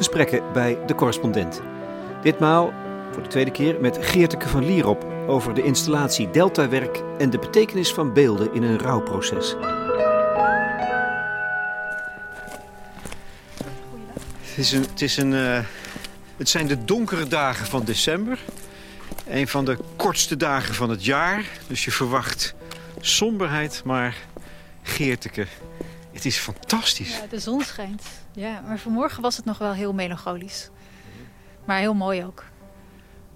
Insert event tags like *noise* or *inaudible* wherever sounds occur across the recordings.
gesprekken bij de correspondent. Ditmaal voor de tweede keer met Geerteke van Lierop over de installatie Deltawerk en de betekenis van beelden in een rouwproces. Het, is een, het, is een, eh, het zijn de donkere dagen van december. Een van de kortste dagen van het jaar. Dus je verwacht somberheid, maar Geerteke, het is fantastisch. Ja, de zon schijnt. Ja, maar vanmorgen was het nog wel heel melancholisch. Maar heel mooi ook.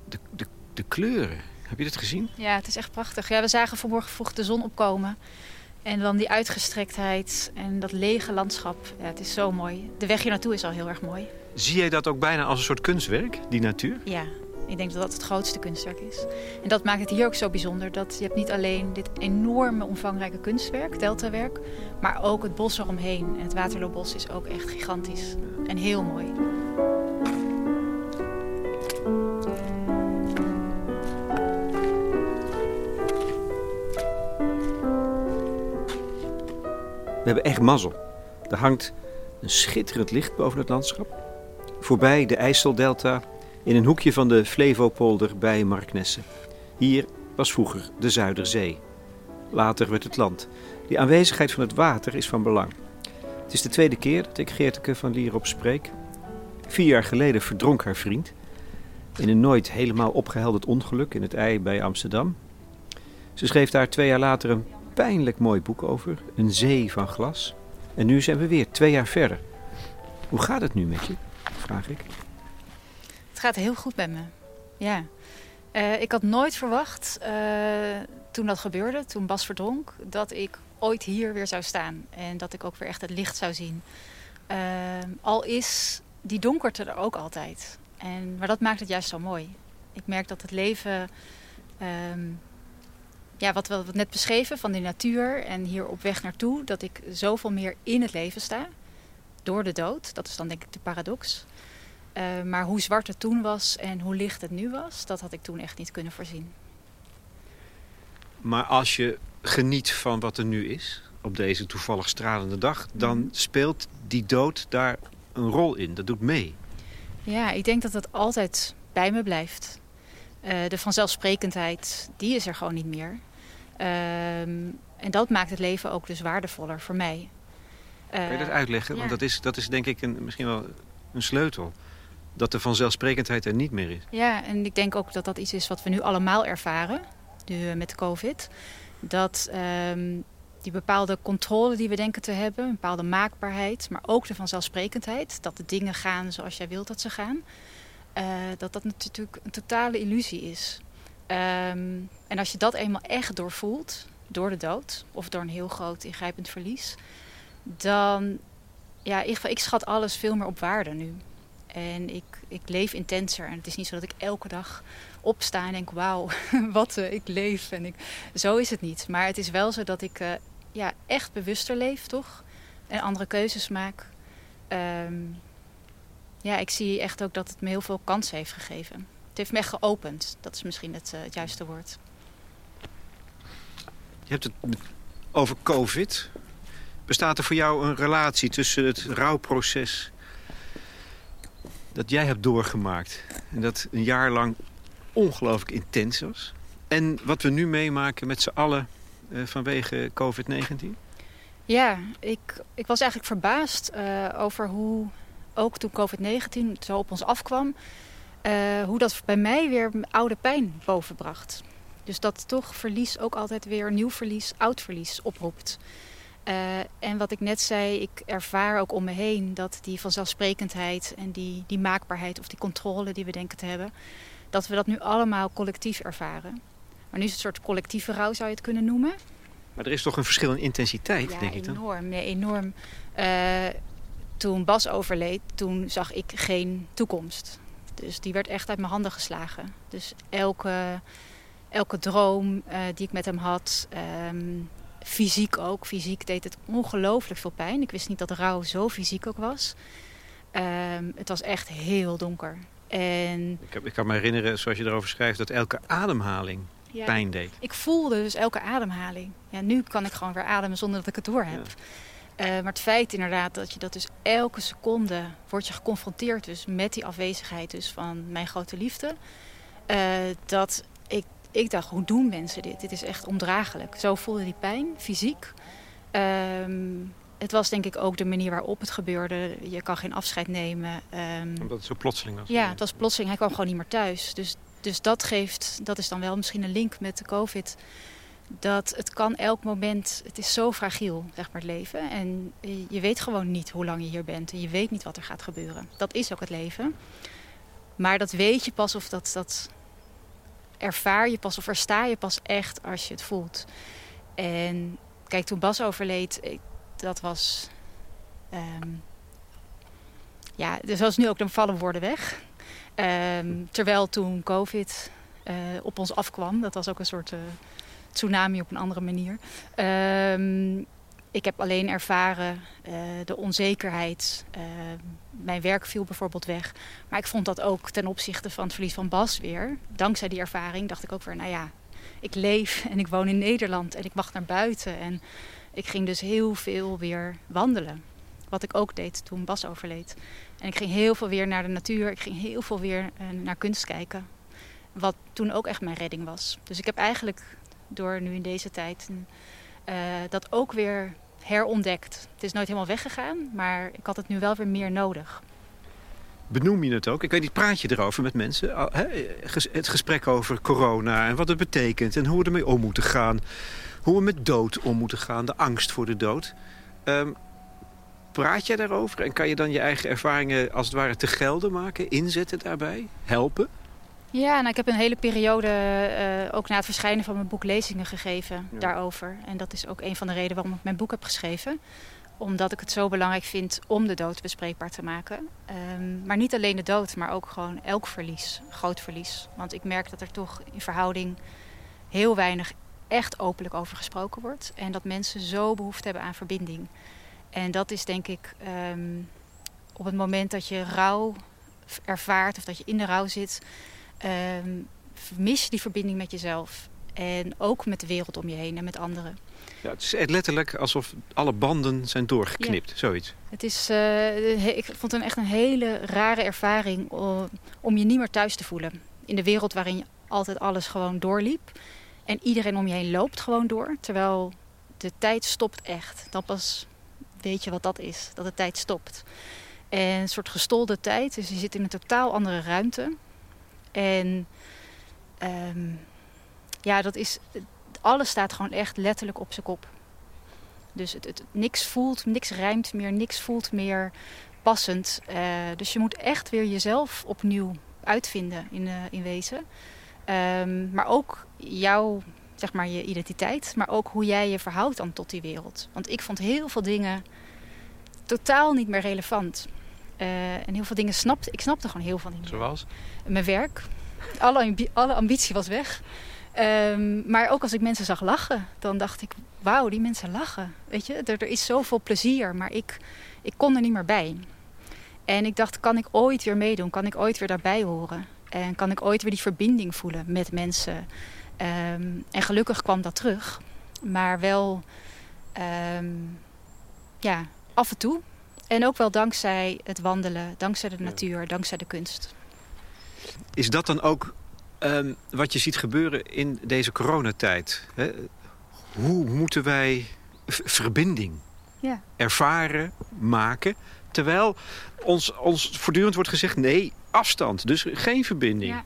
De, de, de kleuren, heb je dat gezien? Ja, het is echt prachtig. Ja, we zagen vanmorgen vroeg de zon opkomen. En dan die uitgestrektheid en dat lege landschap. Ja, het is zo mooi. De weg hier naartoe is al heel erg mooi. Zie jij dat ook bijna als een soort kunstwerk, die natuur? Ja, ik denk dat dat het grootste kunstwerk is. En dat maakt het hier ook zo bijzonder. Dat je hebt niet alleen dit enorme omvangrijke kunstwerk, deltawerk... maar ook het bos eromheen. En het Waterloobos is ook echt gigantisch. En heel mooi. We hebben echt mazzel. Er hangt een schitterend licht boven het landschap. Voorbij de IJsseldelta in een hoekje van de Flevopolder bij Marknesse. Hier was vroeger de Zuiderzee. Later werd het land. Die aanwezigheid van het water is van belang. Het is de tweede keer dat ik Geerteke van Lierop spreek. Vier jaar geleden verdronk haar vriend. In een nooit helemaal opgehelderd ongeluk in het ei bij Amsterdam. Ze schreef daar twee jaar later een pijnlijk mooi boek over. Een zee van glas. En nu zijn we weer twee jaar verder. Hoe gaat het nu met je? Vraag ik. Gaat heel goed met me. Ja. Uh, ik had nooit verwacht, uh, toen dat gebeurde, toen Bas verdronk, dat ik ooit hier weer zou staan. En dat ik ook weer echt het licht zou zien. Uh, al is die donkerte er ook altijd. En, maar dat maakt het juist zo mooi. Ik merk dat het leven, um, ja, wat we net beschreven van die natuur en hier op weg naartoe, dat ik zoveel meer in het leven sta. Door de dood. Dat is dan denk ik de paradox. Uh, maar hoe zwart het toen was en hoe licht het nu was, dat had ik toen echt niet kunnen voorzien. Maar als je geniet van wat er nu is, op deze toevallig stralende dag... dan mm. speelt die dood daar een rol in. Dat doet mee. Ja, ik denk dat dat altijd bij me blijft. Uh, de vanzelfsprekendheid, die is er gewoon niet meer. Uh, en dat maakt het leven ook dus waardevoller voor mij. Kun je dat uitleggen? Ja. Want dat is, dat is denk ik een, misschien wel een sleutel dat de vanzelfsprekendheid er niet meer is. Ja, en ik denk ook dat dat iets is wat we nu allemaal ervaren, nu met COVID. Dat um, die bepaalde controle die we denken te hebben, een bepaalde maakbaarheid, maar ook de vanzelfsprekendheid, dat de dingen gaan zoals jij wilt dat ze gaan, uh, dat dat natuurlijk een totale illusie is. Um, en als je dat eenmaal echt doorvoelt, door de dood of door een heel groot ingrijpend verlies, dan, ja, ik schat alles veel meer op waarde nu. En ik, ik leef intenser. En het is niet zo dat ik elke dag opsta en denk: wauw, *laughs* wat uh, ik leef. En ik, zo is het niet. Maar het is wel zo dat ik uh, ja, echt bewuster leef, toch? En andere keuzes maak. Um, ja, ik zie echt ook dat het me heel veel kansen heeft gegeven. Het heeft me echt geopend. Dat is misschien het, uh, het juiste woord. Je hebt het over COVID. Bestaat er voor jou een relatie tussen het rouwproces dat jij hebt doorgemaakt. En dat een jaar lang ongelooflijk intens was. En wat we nu meemaken met z'n allen uh, vanwege COVID-19? Ja, ik, ik was eigenlijk verbaasd uh, over hoe, ook toen COVID-19 zo op ons afkwam... Uh, hoe dat bij mij weer oude pijn bovenbracht. Dus dat toch verlies ook altijd weer nieuw verlies, oud verlies oproept. Uh, en wat ik net zei, ik ervaar ook om me heen dat die vanzelfsprekendheid en die, die maakbaarheid of die controle die we denken te hebben, dat we dat nu allemaal collectief ervaren. Maar nu is het een soort collectieve rouw, zou je het kunnen noemen. Maar er is toch een verschil in intensiteit, ja, denk ik dan? enorm. Nee, enorm. Uh, toen Bas overleed, toen zag ik geen toekomst. Dus die werd echt uit mijn handen geslagen. Dus elke, elke droom uh, die ik met hem had, um, fysiek ook. Fysiek deed het ongelooflijk veel pijn. Ik wist niet dat rouw zo fysiek ook was. Um, het was echt heel donker. En... Ik, heb, ik, kan me herinneren, zoals je erover schrijft, dat elke ademhaling ja, pijn deed. Ik voelde dus elke ademhaling. Ja, nu kan ik gewoon weer ademen zonder dat ik het door heb. Uh, maar het feit inderdaad dat je dat dus elke seconde wordt je geconfronteerd dus met die afwezigheid dus van mijn grote liefde. Uh, dat ik, dacht, hoe doen mensen dit? Dit is echt ondraaglijk. Zo voelde die pijn, fysiek. Um, het was denk ik ook de manier waarop het gebeurde. Je kan geen afscheid nemen. Um, Omdat het zo plotseling was. Ja, het was plotseling. Hij kwam gewoon niet meer thuis. Dus, dus dat geeft, dat is dan wel misschien een link met de COVID. Dat het kan elk moment, het is zo fragiel, zeg maar, het leven. En je weet gewoon niet hoe lang je hier bent. En je weet niet wat er gaat gebeuren. Dat is ook het leven. Maar dat weet je pas of dat, dat ervaar je pas of versta je pas echt als je het voelt. En kijk, toen Bas overleed, dat was... Um, ja, dus zoals nu ook, de vallen woorden weg. Um, terwijl toen COVID uh, op ons afkwam, dat was ook een soort uh, tsunami op een andere manier. Um, ik heb alleen ervaren uh, de onzekerheid. mijn werk viel bijvoorbeeld weg. Maar ik vond dat ook ten opzichte van het verlies van Bas weer. Dankzij die ervaring dacht ik ook weer, nou ja, ik leef *laughs* en ik woon in Nederland en ik mag naar buiten. En ik ging dus heel veel weer wandelen. Wat ik ook deed toen Bas overleed. En ik ging heel veel weer naar de natuur. Ik ging heel veel weer uh, naar kunst kijken. Wat toen ook echt mijn redding was. Dus ik heb eigenlijk door nu in deze tijd dat ook weer herontdekt. Het is nooit helemaal weggegaan, maar ik had het nu wel weer meer nodig. Benoem je het ook? Ik weet niet, praat je erover met mensen? Het gesprek over corona en wat het betekent en hoe we ermee om moeten gaan hoe we met dood om moeten gaan, de angst voor de dood. Um, praat jij daarover en kan je dan je eigen ervaringen als het ware te gelden maken, inzetten daarbij, helpen? Ja, nou, ik heb een hele periode, uh, ook na het verschijnen van mijn boek, lezingen gegeven daarover. En dat is ook een van de redenen waarom ik mijn boek heb geschreven. Omdat ik het zo belangrijk vind om de dood bespreekbaar te maken. Um, maar niet alleen de dood, maar ook gewoon elk verlies, groot verlies. Want ik merk dat er toch in verhouding heel weinig echt openlijk over gesproken wordt. En dat mensen zo behoefte hebben aan verbinding. En dat is denk ik um, op het moment dat je rouw ervaart of dat je in de rouw zit, um, mis die verbinding met jezelf. En ook met de wereld om je heen en met anderen. Ja, het is letterlijk alsof alle banden zijn doorgeknipt, ja. zoiets. Het is, uh, ik vond het echt een hele rare ervaring om, om je niet meer thuis te voelen. In de wereld waarin je altijd alles gewoon doorliep. En iedereen om je heen loopt gewoon door. Terwijl de tijd stopt echt. Dan pas weet je wat dat is. Dat de tijd stopt. En een soort gestolde tijd. Dus je zit in een totaal andere ruimte. En um, ja, dat is. Alles staat gewoon echt letterlijk op zijn kop. Dus het, het, niks voelt, niks rijmt meer, niks voelt meer passend. Uh, dus je moet echt weer jezelf opnieuw uitvinden in, uh, in wezen. Um, maar ook jouw, zeg maar, je identiteit. Maar ook hoe jij je verhoudt dan tot die wereld. Want ik vond heel veel dingen totaal niet meer relevant. Uh, en heel veel dingen snapte ik snapte gewoon heel veel niet meer. Mijn werk. Alle, alle ambitie was weg. Um, maar ook als ik mensen zag lachen, dan dacht ik, wauw, die mensen lachen. Weet je, er, er is zoveel plezier, maar ik, ik kon er niet meer bij. En ik dacht, kan ik ooit weer meedoen? Kan ik ooit weer daarbij horen? En kan ik ooit weer die verbinding voelen met mensen. Um, en gelukkig kwam dat terug. Maar wel um, ja, af en toe. En ook wel dankzij het wandelen, dankzij de natuur, dankzij de kunst. Is dat dan ook um, wat je ziet gebeuren in deze coronatijd? Hè? Hoe moeten wij verbinding ja. ervaren, maken... terwijl ons, ons voortdurend wordt gezegd... nee, afstand, dus geen verbinding. Ja.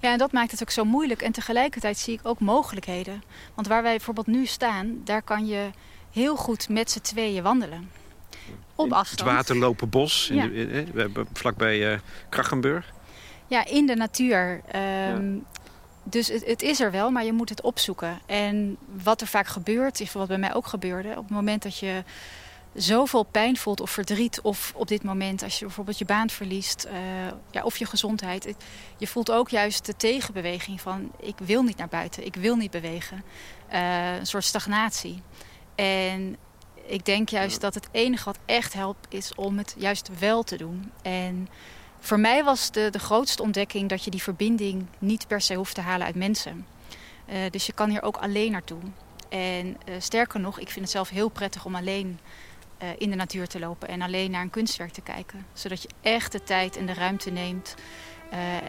ja, en dat maakt het ook zo moeilijk. En tegelijkertijd zie ik ook mogelijkheden. Want waar wij bijvoorbeeld nu staan, daar kan je heel goed met z'n tweeën wandelen. Op afstand. Het in de, we hebben vlakbij uh, Krachenburg. Ja, in de natuur. Um, ja. Dus het, het, is er wel, maar je moet het opzoeken. En wat er vaak gebeurt, is wat bij mij ook gebeurde... op het moment dat je zoveel pijn voelt of verdriet... of op dit moment als je bijvoorbeeld je baan verliest uh, ja, of je gezondheid... je voelt ook juist de tegenbeweging van... ik wil niet naar buiten, ik wil niet bewegen. Uh, een soort stagnatie. En ik denk juist dat het enige wat echt helpt... is om het juist wel te doen. En voor mij was de, de grootste ontdekking... dat je die verbinding niet per se hoeft te halen uit mensen. Uh, dus je kan hier ook alleen naartoe. En sterker nog, ik vind het zelf heel prettig om alleen eh, in de natuur te lopen en alleen naar een kunstwerk te kijken. Zodat je echt de tijd en de ruimte neemt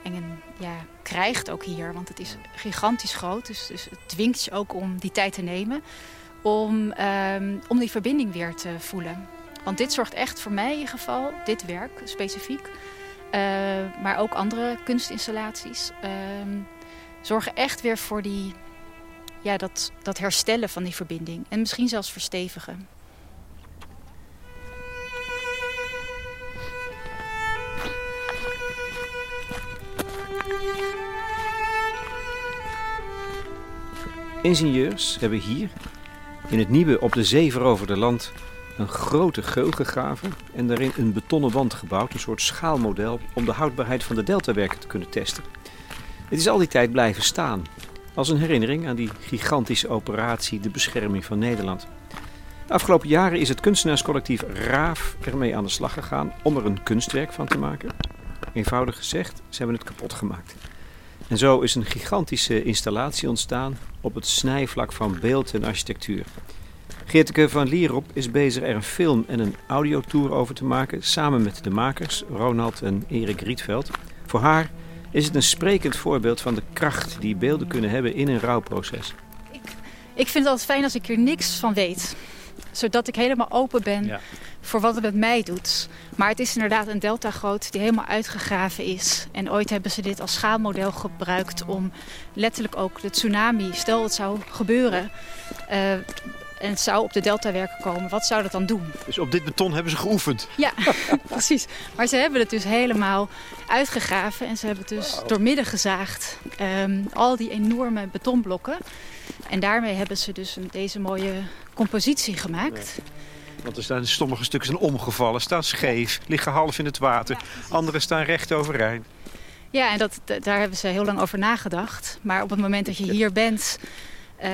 en ja, krijgt ook hier. Want het is gigantisch groot, dus, dus het dwingt je ook om die tijd te nemen. Om, ehm, om die verbinding weer te voelen. Want dit zorgt echt voor mij in ieder geval, dit werk specifiek... Uh, maar ook andere kunstinstallaties... Ehm, zorgen echt weer voor die, ja, dat, dat herstellen van die verbinding. En misschien zelfs verstevigen. Ingenieurs hebben hier, in het nieuwe op de zee veroverde land, een grote geul gegraven en daarin een betonnen wand gebouwd, een soort schaalmodel om de houdbaarheid van de deltawerken te kunnen testen. Het is al die tijd blijven staan, als een herinnering aan die gigantische operatie de bescherming van Nederland. De afgelopen jaren is het kunstenaarscollectief Raaf ermee aan de slag gegaan om er een kunstwerk van te maken. Eenvoudig gezegd, ze hebben het kapot gemaakt. En zo is een gigantische installatie ontstaan op het snijvlak van beeld en architectuur. Geerteke van Lierop is bezig er een film en een audiotour over te maken, samen met de makers Ronald en Erik Rietveld. Voor haar is het een sprekend voorbeeld van de kracht die beelden kunnen hebben in een rouwproces. Ik, ik vind het altijd fijn als ik er niks van weet. Zodat ik helemaal open ben voor wat het met mij doet. Maar het is inderdaad een delta groot die helemaal uitgegraven is. En ooit hebben ze dit als schaalmodel gebruikt om letterlijk ook de tsunami, stel het zou gebeuren, uh, en het zou op de deltawerken komen, wat zou dat dan doen? Dus op dit beton hebben ze geoefend? Ja, *laughs* precies. Maar ze hebben het dus helemaal uitgegraven en ze hebben het dus doormidden gezaagd. Um, al die enorme betonblokken. En daarmee hebben ze dus een, deze mooie compositie gemaakt. Want er staan sommige stukken zijn omgevallen, staan scheef, liggen half in het water. Andere staan recht overeind. Ja, en dat, daar hebben ze heel lang over nagedacht. Maar op het moment dat je hier bent, uh,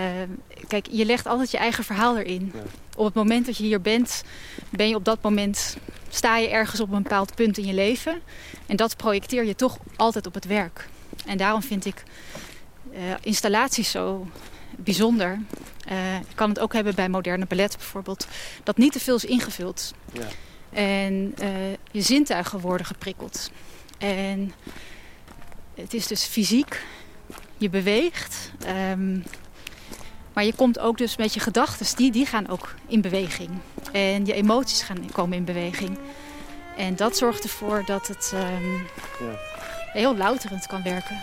kijk, je legt altijd je eigen verhaal erin. Op het moment dat je hier bent, ben je op dat moment, sta je ergens op een bepaald punt in je leven. En dat projecteer je toch altijd op het werk. En daarom vind ik uh, installaties zo bijzonder. Uh, je kan het ook hebben bij moderne ballet bijvoorbeeld. Dat niet te veel is ingevuld. Ja. En je zintuigen worden geprikkeld. En het is dus fysiek. Je beweegt. Um, maar je komt ook dus met je gedachten, die, die gaan ook in beweging. En je emoties gaan komen in beweging. En dat zorgt ervoor dat het um, ja. heel louterend kan werken.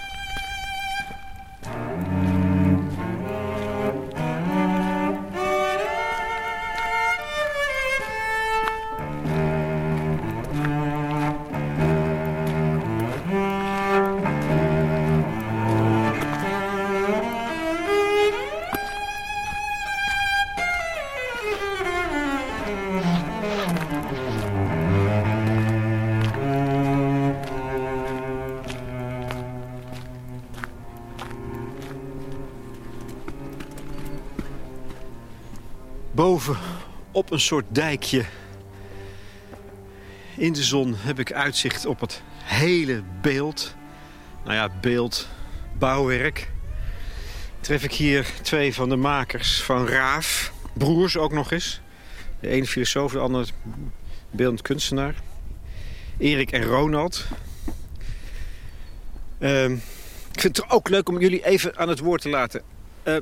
Op een soort dijkje in de zon heb ik uitzicht op het hele beeld. Nou ja, beeld, bouwwerk. Tref ik hier twee van de makers van Raaf. Broers ook nog eens. De ene filosoof, de andere beeldend kunstenaar. Erik en Ronald. Uh, ik vind het ook leuk om jullie even aan het woord te laten. Uh,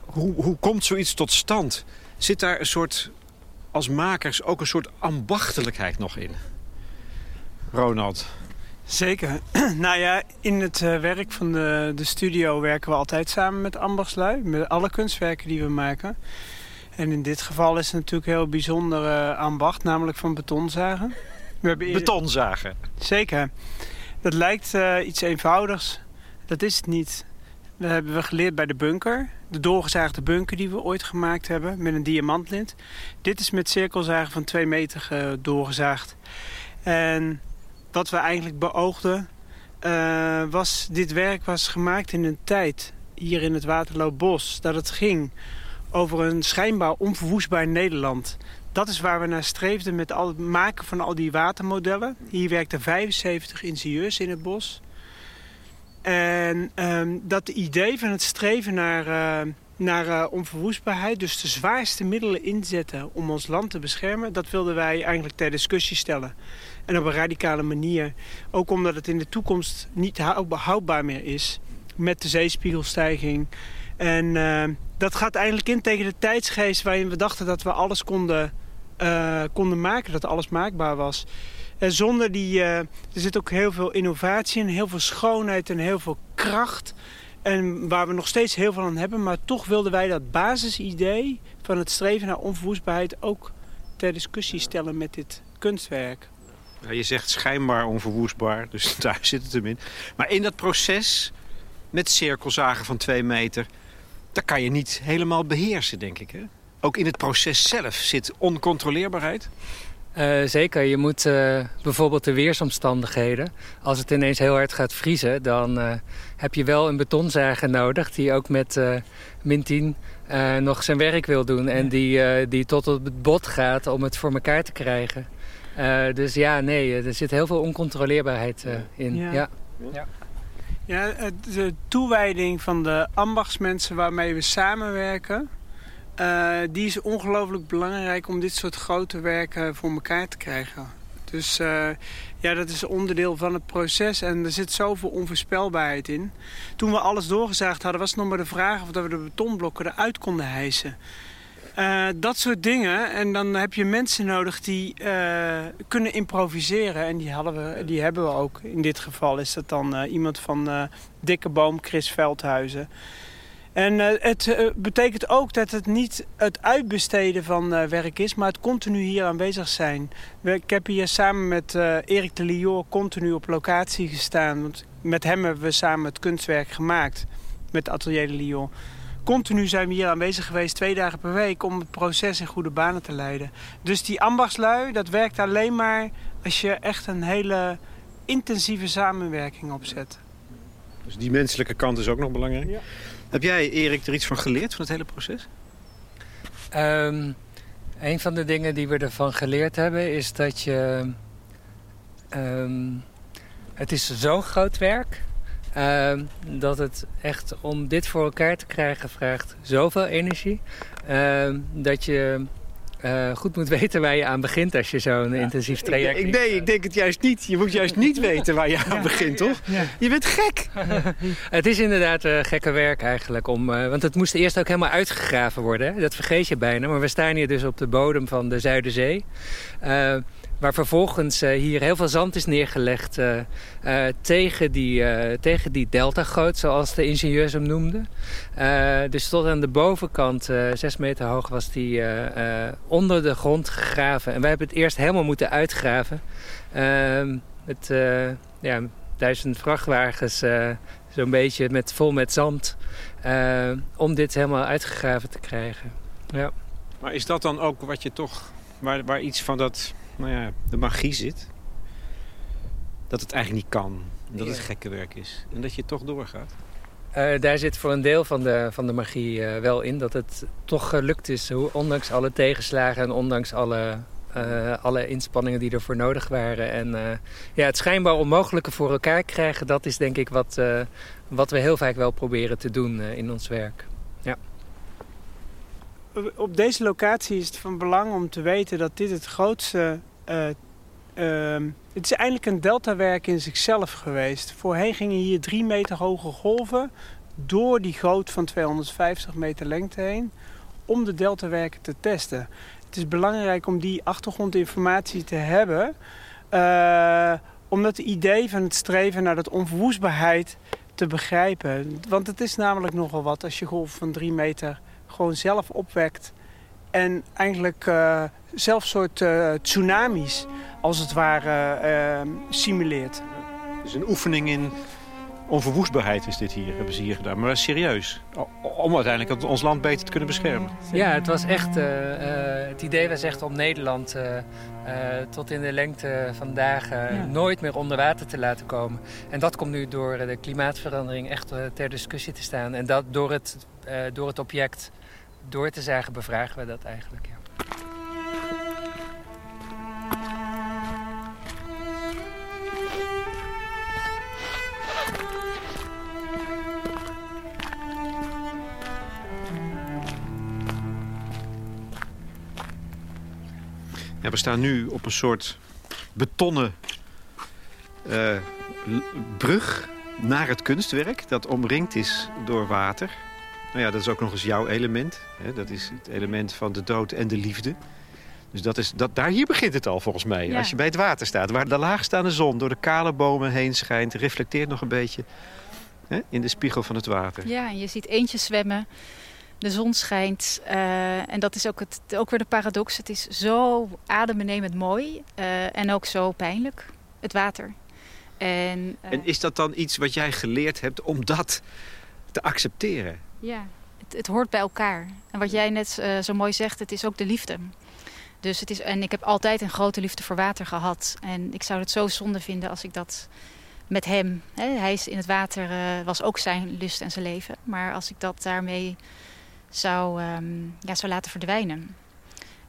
hoe, hoe komt zoiets tot stand? Zit daar een soort, als makers, ook een soort ambachtelijkheid nog in? Ronald. Zeker. *clears throat* nou ja, in het uh, werk van de, de studio werken we altijd samen met ambachtslui. Met alle kunstwerken die we maken. En in dit geval is het natuurlijk een heel bijzonder uh, ambacht, namelijk van betonzagen. We hebben Betonzagen? Zeker. Dat lijkt uh, iets eenvoudigs. Dat is het niet. Dat hebben we geleerd bij de bunker. De doorgezaagde bunker die we ooit gemaakt hebben met een diamantlint. Dit is met cirkelzagen van 2 meter uh, doorgezaagd. En wat we eigenlijk beoogden uh, was... Dit werk was gemaakt in een tijd hier in het Waterloopbos... dat het ging over een schijnbaar onverwoestbaar Nederland. Dat is waar we naar streefden met het maken van al die watermodellen. Hier werkten 75 ingenieurs in het bos... En um, dat idee van het streven naar uh, naar uh, onverwoestbaarheid. Dus de zwaarste middelen inzetten om ons land te beschermen. Dat wilden wij eigenlijk ter discussie stellen. En op een radicale manier. Ook omdat het in de toekomst niet houdbaar meer is. Met de zeespiegelstijging. En uh, dat gaat eigenlijk in tegen de tijdsgeest waarin we dachten dat we alles konden, uh, konden maken. Dat alles maakbaar was. En zonder die... er zit ook heel veel innovatie in. Heel veel schoonheid en heel veel kracht. En waar we nog steeds heel veel aan hebben. Maar toch wilden wij dat basisidee van het streven naar onverwoestbaarheid ook ter discussie stellen met dit kunstwerk. Ja, je zegt schijnbaar onverwoestbaar, dus *laughs* daar zit het hem in. Maar in dat proces met cirkelzagen van twee meter... dat kan je niet helemaal beheersen, denk ik. Hè? Ook in het proces zelf zit oncontroleerbaarheid. Uh, zeker, je moet uh, bijvoorbeeld de weersomstandigheden. Als het ineens heel hard gaat vriezen, dan uh, heb je wel een betonzager nodig... die ook met min 10 nog zijn werk wil doen. En die, die tot op het bot gaat om het voor elkaar te krijgen. dus ja, nee, er zit heel veel oncontroleerbaarheid in. Ja. Ja. ja. ja, de toewijding van de ambachtsmensen waarmee we samenwerken... Uh, die is ongelooflijk belangrijk om dit soort grote werken voor elkaar te krijgen. Dus uh, ja, dat is onderdeel van het proces en er zit zoveel onvoorspelbaarheid in. Toen we alles doorgezaagd hadden was het nog maar de vraag of we de betonblokken eruit konden hijsen. Uh, dat soort dingen. En dan heb je mensen nodig die kunnen improviseren. En die, hadden we, die hebben we ook. In dit geval is dat dan iemand van Dikke Boom, Chris Veldhuizen. En uh, het uh, betekent ook dat het niet het uitbesteden van uh, werk is, maar het continu hier aanwezig zijn. We, ik heb hier samen met Erik de Lior continu op locatie gestaan. Want met hem hebben we samen het kunstwerk gemaakt, met Atelier de Lior. Continu zijn we hier aanwezig geweest, twee dagen per week, om het proces in goede banen te leiden. Dus die ambachtslui, dat werkt alleen maar als je echt een hele intensieve samenwerking opzet. Dus die menselijke kant is ook nog belangrijk? Ja. Heb jij, Erik, er iets van geleerd van het hele proces? Um, een van de dingen die we ervan geleerd hebben is dat je... Um, het is zo'n groot werk um, dat het echt om dit voor elkaar te krijgen vraagt zoveel energie. dat je uh, goed moet weten waar je aan begint als je zo'n intensief traject... Ik, ik, nee, ik denk het juist niet. Je moet juist niet *laughs* weten waar je aan begint, toch? Je bent gek. *laughs* het is inderdaad uh, gekke werk eigenlijk. Om, uh, want het moest eerst ook helemaal uitgegraven worden. Hè? Dat vergeet je bijna. Maar we staan hier dus op de bodem van de Zuiderzee. Waar vervolgens uh, hier heel veel zand is neergelegd uh, uh, tegen, die, tegen die deltagoot, zoals de ingenieurs hem noemden. dus tot aan de bovenkant, zes meter hoog, was die onder de grond gegraven. En wij hebben het eerst helemaal moeten uitgraven. Ehm, met ja, duizend vrachtwagens, zo'n beetje met, vol met zand, om dit helemaal uitgegraven te krijgen. Ja. Maar is dat dan ook wat je toch, waar, waar iets van dat nou ja, de magie zit. Dat het eigenlijk niet kan. Dat het gekke werk is. En dat je toch doorgaat. Uh, daar zit voor een deel van de, van de magie uh, wel in. Dat het toch gelukt is, ondanks alle tegenslagen en ondanks alle, uh, alle inspanningen die ervoor nodig waren. En ja, het schijnbaar onmogelijke voor elkaar krijgen, dat is denk ik wat, wat we heel vaak wel proberen te doen in ons werk. Ja op deze locatie is het van belang om te weten dat dit het grootste... Uh, uh, het is eigenlijk een deltawerk in zichzelf geweest. Voorheen gingen hier drie meter hoge golven door die goot van 250 meter lengte heen... om de deltawerken te testen. Het is belangrijk om die achtergrondinformatie te hebben... Uh, om het idee van het streven naar dat onverwoestbaarheid te begrijpen. Want het is namelijk nogal wat als je golf van drie meter gewoon zelf opwekt. En eigenlijk uh, zelf soort uh, tsunamis, als het ware, uh, simuleert. Dus een oefening in onverwoestbaarheid is dit hier, hebben ze hier gedaan. Maar serieus, om uiteindelijk ons land beter te kunnen beschermen. Ja, het was echt, het idee was echt om Nederland tot in de lengte van dagen nooit meer onder water te laten komen. En dat komt nu door de klimaatverandering echt ter discussie te staan. En dat door het, door het object door te zeggen bevragen we dat eigenlijk. Ja. Ja, we staan nu op een soort betonnen eh, brug naar het kunstwerk... dat omringd is door water. Nou ja, dat is ook nog eens jouw element. Hè? Dat is het element van de dood en de liefde. Dus dat is, dat, daar, hier begint het al volgens mij. Als je bij het water staat, waar de laagstaande zon door de kale bomen heen schijnt... reflecteert nog een beetje hè, in de spiegel van het water. Ja, en je ziet eentjes zwemmen. De zon schijnt. Uh, en dat is ook, het, ook weer de paradox. Het is zo adembenemend mooi uh, en ook zo pijnlijk. Het water. En, uh, en is dat dan iets wat jij geleerd hebt om dat te accepteren? Ja, het, het hoort bij elkaar. En wat jij net zo mooi zegt, het is ook de liefde. Dus het is, en ik heb altijd een grote liefde voor water gehad. En ik zou het zo zonde vinden als ik dat met hem... Hè, hij is in het water, uh, was ook zijn lust en zijn leven. Maar als ik dat daarmee zou, um, ja, zou laten verdwijnen.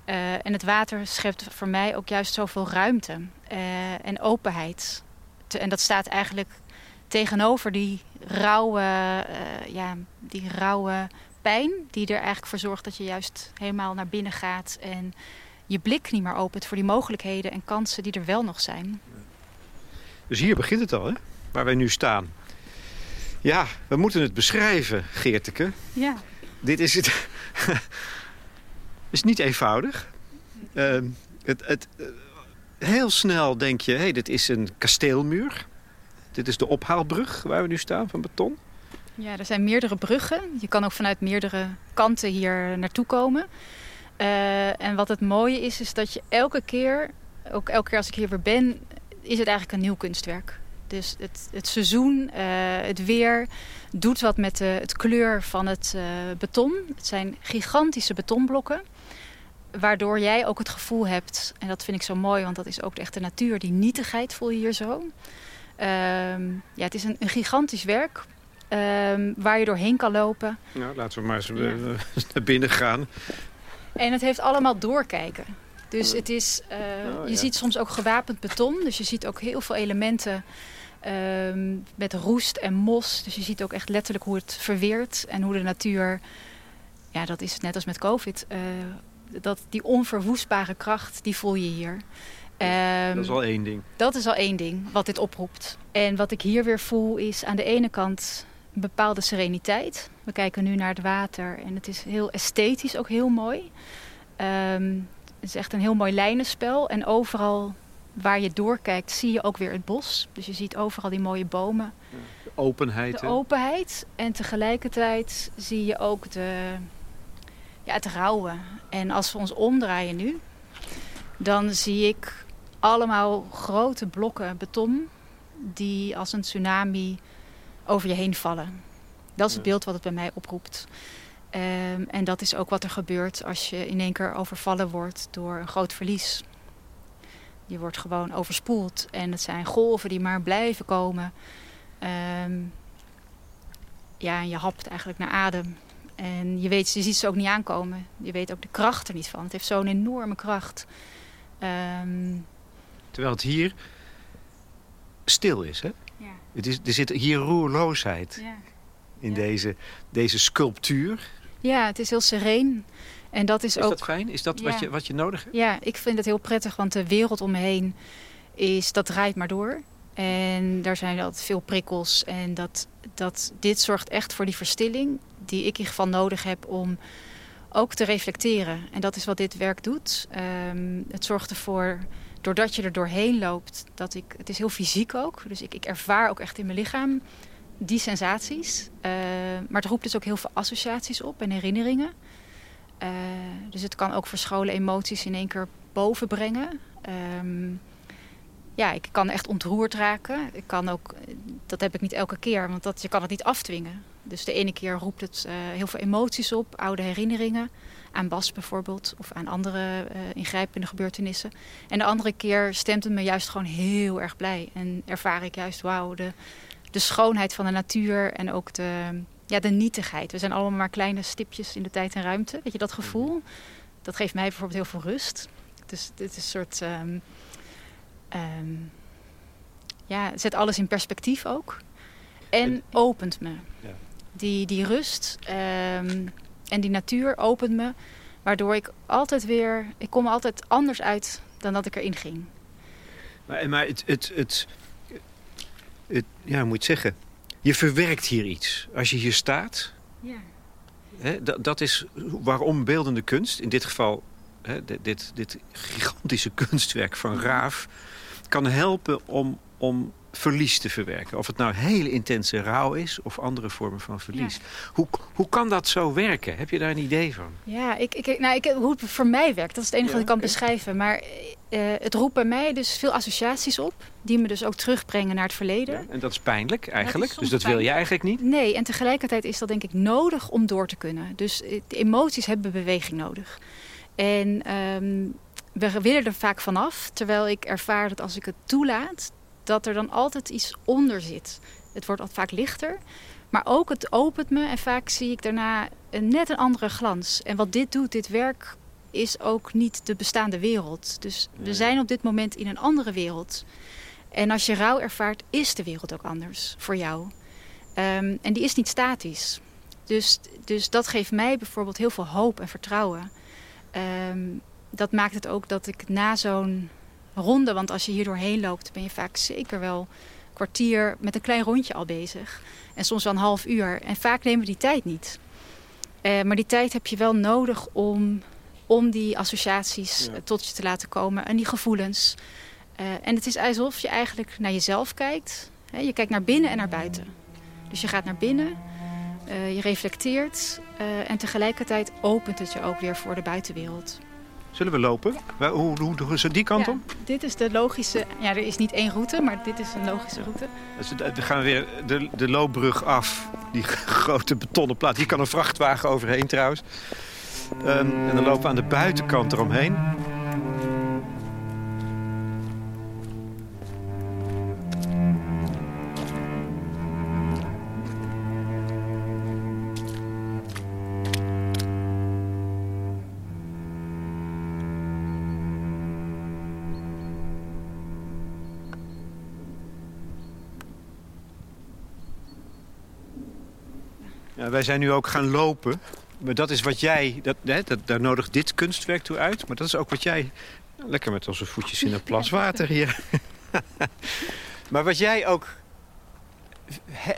Uh, en het water schept voor mij ook juist zoveel ruimte uh, en openheid. Te, en dat staat eigenlijk tegenover die rauwe, ja, die rauwe pijn... die er eigenlijk voor zorgt dat je juist helemaal naar binnen gaat... en je blik niet meer opent voor die mogelijkheden en kansen die er wel nog zijn. Dus hier begint het al, hè? waar wij nu staan. Ja, we moeten het beschrijven, Geerteke. Ja. Dit is het. *laughs* is niet eenvoudig. Uh, het, het, uh, heel snel denk je, hey, dit is een kasteelmuur. Dit is de ophaalbrug waar we nu staan van beton. Ja, er zijn meerdere bruggen. Je kan ook vanuit meerdere kanten hier naartoe komen. Uh, en wat het mooie is, is dat je elke keer, ook elke keer als ik hier weer ben, is het eigenlijk een nieuw kunstwerk. Dus het, het seizoen, uh, het weer, doet wat met de, het kleur van het uh, beton. Het zijn gigantische betonblokken. Waardoor jij ook het gevoel hebt, en dat vind ik zo mooi, want dat is ook de echte natuur, die nietigheid voel je hier zo. Um, ja, het is een, een gigantisch werk. Um, waar je doorheen kan lopen. Nou, laten we maar eens ja. *laughs* naar binnen gaan. En het heeft allemaal doorkijken. Dus het is, uh, oh, je ja. ziet soms ook gewapend beton. Dus je ziet ook heel veel elementen uh, met roest en mos. Dus je ziet ook echt letterlijk hoe het verweert. En hoe de natuur, ja dat is net als met covid. Uh, dat die onverwoestbare kracht, die voel je hier. Um, dat is al één ding. Dat is al één ding wat dit oproept. En wat ik hier weer voel is aan de ene kant een bepaalde sereniteit. We kijken nu naar het water en het is heel esthetisch ook heel mooi. Um, het is echt een heel mooi lijnenspel. En overal waar je doorkijkt zie je ook weer het bos. Dus je ziet overal die mooie bomen. De openheid. De openheid. En tegelijkertijd zie je ook de, ja, het rauwe. En als we ons omdraaien nu, dan zie ik allemaal grote blokken beton die als een tsunami over je heen vallen. Dat is het beeld wat het bij mij oproept. Um, en dat is ook wat er gebeurt als je in één keer overvallen wordt door een groot verlies. Je wordt gewoon overspoeld en het zijn golven die maar blijven komen. Um, ja, en je hapt eigenlijk naar adem. En je, weet, je ziet ze ook niet aankomen. Je weet ook de kracht er niet van. Het heeft zo'n enorme kracht. Um, Terwijl het hier stil is, hè? Ja. Het is, er zit hier roerloosheid ja. in Ja. Deze, deze sculptuur. Ja, het is heel sereen. En dat is, Is ook. dat fijn? Is dat wat, je, wat je nodig hebt? Ja, ik vind het heel prettig, want de wereld om me heen is, dat draait maar door. En daar zijn altijd veel prikkels. En dat, dat, dit zorgt echt voor die verstilling die ik in ieder geval nodig heb om ook te reflecteren. En dat is wat dit werk doet. Ehm, het zorgt ervoor, doordat je er doorheen loopt, dat ik... Het is heel fysiek ook, dus ik, ik ervaar ook echt in mijn lichaam die sensaties. Uh, maar het roept dus ook heel veel associaties op en herinneringen. Uh, dus het kan ook verscholen emoties in één keer boven brengen. Um, ja, ik kan echt ontroerd raken. Ik kan ook, dat heb ik niet elke keer, want dat, je kan het niet afdwingen. Dus de ene keer roept het uh, heel veel emoties op, oude herinneringen. Aan Bas bijvoorbeeld, of aan andere uh, ingrijpende gebeurtenissen. En de andere keer stemt het me juist gewoon heel erg blij. En ervaar ik juist, wauw, de, de schoonheid van de natuur en ook de, ja, de nietigheid. We zijn allemaal maar kleine stipjes in de tijd en ruimte. Weet je, dat gevoel, dat geeft mij bijvoorbeeld heel veel rust. Dus dit is een soort... Um, um, ja, zet alles in perspectief ook. En, en opent me. Ja. Die, die rust um, en die natuur opent me. Waardoor ik altijd weer... Ik kom altijd anders uit dan dat ik erin ging. Maar, maar het, het, het, het, ja, moet je zeggen, je verwerkt hier iets. Als je hier staat, Ja. hè, dat, dat is waarom beeldende kunst, in dit geval hè, dit, dit, dit gigantische kunstwerk van Raaf, kan helpen om, om verlies te verwerken. Of het nou hele intense rouw is of andere vormen van verlies. Hoe, hoe kan dat zo werken? Heb je daar een idee van? Ja, ik, ik, nou, ik, hoe het voor mij werkt, dat is het enige Ja, wat ik kan beschrijven. Maar eh, het roept bij mij dus veel associaties op, die me dus ook terugbrengen naar het verleden. Ja, en dat is pijnlijk eigenlijk. dus dat wil je eigenlijk niet. Nee, en tegelijkertijd is dat denk ik nodig om door te kunnen. Dus eh, de emoties hebben beweging nodig. En ehm, we willen er vaak vanaf, terwijl ik ervaar dat als ik het toelaat, dat er dan altijd iets onder zit. Het wordt altijd vaak lichter, maar ook het opent me en vaak zie ik daarna een, net een andere glans. En wat dit doet, dit werk, is ook niet de bestaande wereld. Dus we zijn op dit moment in een andere wereld. En als je rouw ervaart, is de wereld ook anders voor jou. Ehm, en die is niet statisch. Dus, dus dat geeft mij bijvoorbeeld heel veel hoop en vertrouwen. Ehm, dat maakt het ook dat ik na zo'n ronde, want als je hier doorheen loopt, ben je vaak zeker wel een kwartier met een klein rondje al bezig. En soms wel een half uur. En vaak nemen we die tijd niet. Eh, maar die tijd heb je wel nodig om, om die associaties Ja. eh, tot je te laten komen en die gevoelens. Eh, en het is alsof je eigenlijk naar jezelf kijkt. Je kijkt naar binnen en naar buiten. Dus je gaat naar binnen, je reflecteert en tegelijkertijd opent het je ook weer voor de buitenwereld. Zullen we lopen? Hoe, hoe, hoe, zo die kant Ja, op? Dit is de logische, ja, er is niet één route, maar dit is een logische route. Dus dan gaan we weer de, de loopbrug af. Die *laughs* grote betonnen plaat. Hier kan een vrachtwagen overheen trouwens. Ehm, en dan lopen we aan de buitenkant eromheen. Wij zijn nu ook gaan lopen. Maar dat is wat jij... Dat, hè, dat, daar nodigt dit kunstwerk toe uit. Maar dat is ook wat jij... Lekker met onze voetjes in een plas water hier. *laughs* maar wat jij ook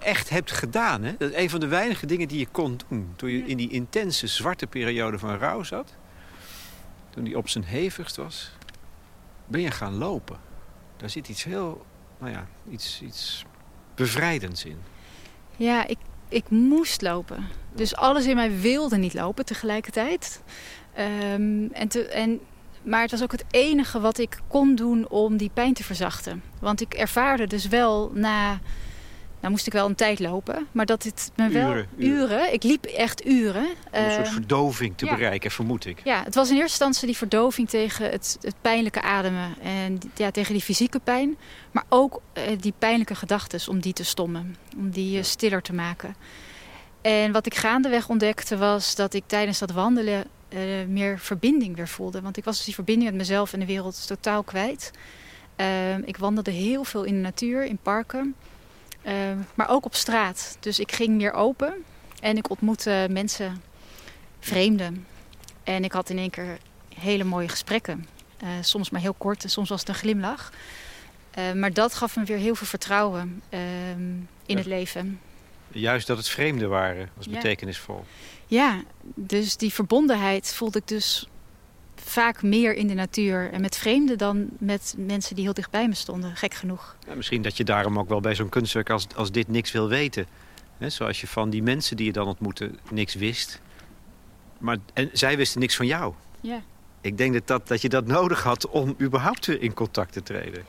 echt hebt gedaan. Hè? Dat is een van de weinige dingen die je kon doen. Toen je in die intense zwarte periode van rouw zat. Toen die op zijn hevigst was. Ben je gaan lopen. Daar zit iets heel... Nou ja, iets, iets bevrijdends in. Ja, ik, ik moest lopen. Dus alles in mij wilde niet lopen tegelijkertijd. Ehm, en te, en, maar het was ook het enige wat ik kon doen om die pijn te verzachten. Want ik ervaarde dus wel na... Nou moest ik wel een tijd lopen, maar dat het me wel... Uren, uren. Ik liep echt uren. Om een soort Ehm, verdoving te ja. bereiken, vermoed ik. Ja, het was in eerste instantie die verdoving tegen het, het pijnlijke ademen. En ja, tegen die fysieke pijn. Maar ook eh, die pijnlijke gedachten, om die te stommen. Om die eh, stiller te maken. En wat ik gaandeweg ontdekte was dat ik tijdens dat wandelen eh, meer verbinding weer voelde. Want ik was dus die verbinding met mezelf en de wereld totaal kwijt. Ehm, ik wandelde heel veel in de natuur, in parken. Ehm, maar ook op straat. Dus ik ging meer open. En ik ontmoette mensen, vreemden. En ik had in één keer hele mooie gesprekken. Eh, soms maar heel kort en soms was het een glimlach. Eh, maar dat gaf me weer heel veel vertrouwen ehm, in Ja. het leven. Juist dat het vreemden waren, was Ja. betekenisvol. Ja, dus die verbondenheid voelde ik dus vaak meer in de natuur. En met vreemden dan met mensen die heel dichtbij me stonden, gek genoeg. Ja, misschien dat je daarom ook wel bij zo'n kunstwerk als, als dit niks wil weten. Zoals je van die mensen die je dan ontmoette niks wist. Maar en zij wisten niks van jou. Ja. Ik denk dat, dat, dat je dat nodig had om überhaupt weer in contact te treden.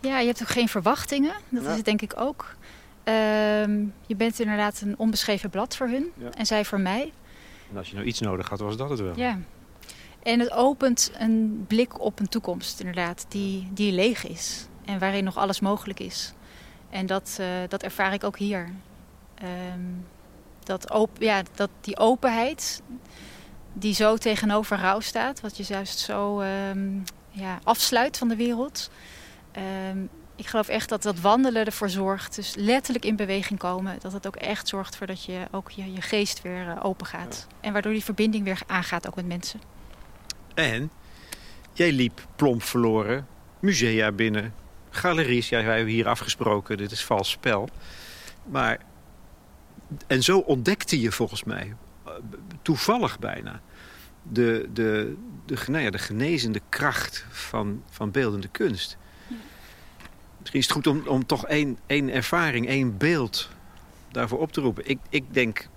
Ja, je hebt ook geen verwachtingen. Dat Ja. is het denk ik ook. Ehm, je bent inderdaad een onbeschreven blad voor hun. Ja. En zij voor mij. En als je nou iets nodig had, was dat het wel. Ja. En het opent een blik op een toekomst, inderdaad, die, die leeg is. En waarin nog alles mogelijk is. En dat, eh, dat ervaar ik ook hier. Ehm, dat, op, ja, dat die openheid, die zo tegenover rouw staat, wat je juist zo ehm, ja, afsluit van de wereld. Ehm, ik geloof echt dat dat wandelen ervoor zorgt, dus letterlijk in beweging komen, dat het ook echt zorgt voor dat je ook je, je geest weer eh, open gaat. En waardoor die verbinding weer aangaat ook met mensen. En jij liep plomp verloren, musea binnen, galeries. Ja, wij hebben hier afgesproken, dit is vals spel. Maar, en zo ontdekte je volgens mij, eh, toevallig bijna, de, de, de, nou ja, de genezende kracht van, van beeldende kunst. Misschien is het goed om, om toch één, één ervaring, één beeld daarvoor op te roepen. Ik, ik denk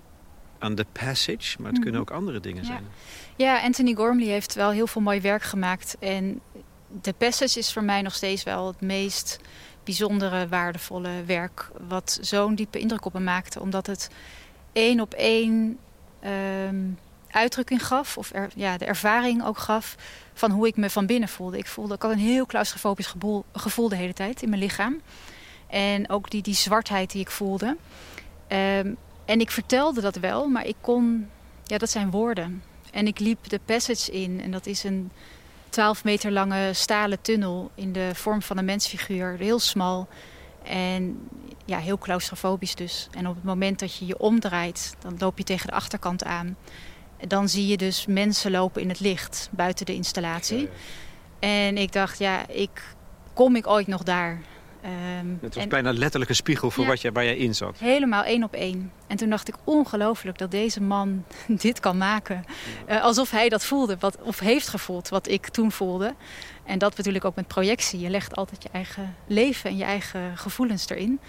aan The Passage, maar het kunnen mhm. ook andere dingen zijn. Ja, Anthony Gormley heeft wel heel veel mooi werk gemaakt. En The Passage is voor mij nog steeds wel het meest bijzondere, waardevolle werk... wat zo'n diepe indruk op me maakte. Omdat het één op één ehm, uitdrukking gaf, of ja, de ervaring ook gaf... van hoe ik me van binnen voelde. Ik, voelde, ik had een heel claustrofobisch gevoel, de hele tijd in mijn lichaam. En ook die, die zwartheid die ik voelde... Um, en ik vertelde dat wel, maar ik kon... Ja, dat zijn woorden. En ik liep de passage in. En dat is een 12 meter lange stalen tunnel in de vorm van een mensfiguur. Heel smal. En ja, heel claustrofobisch dus. En op het moment dat je je omdraait, dan loop je tegen de achterkant aan. Dan zie je dus mensen lopen in het licht buiten de installatie. En ik dacht, ja, ik, kom ik ooit nog daar? Um, het was bijna letterlijk een spiegel voor wat je, waar jij in zat. Helemaal één op één. En toen dacht ik ongelooflijk dat deze man *laughs* dit kan maken. Uh, alsof hij dat voelde, wat, of heeft gevoeld wat ik toen voelde. En dat natuurlijk ook met projectie. Je legt altijd je eigen leven en je eigen gevoelens erin.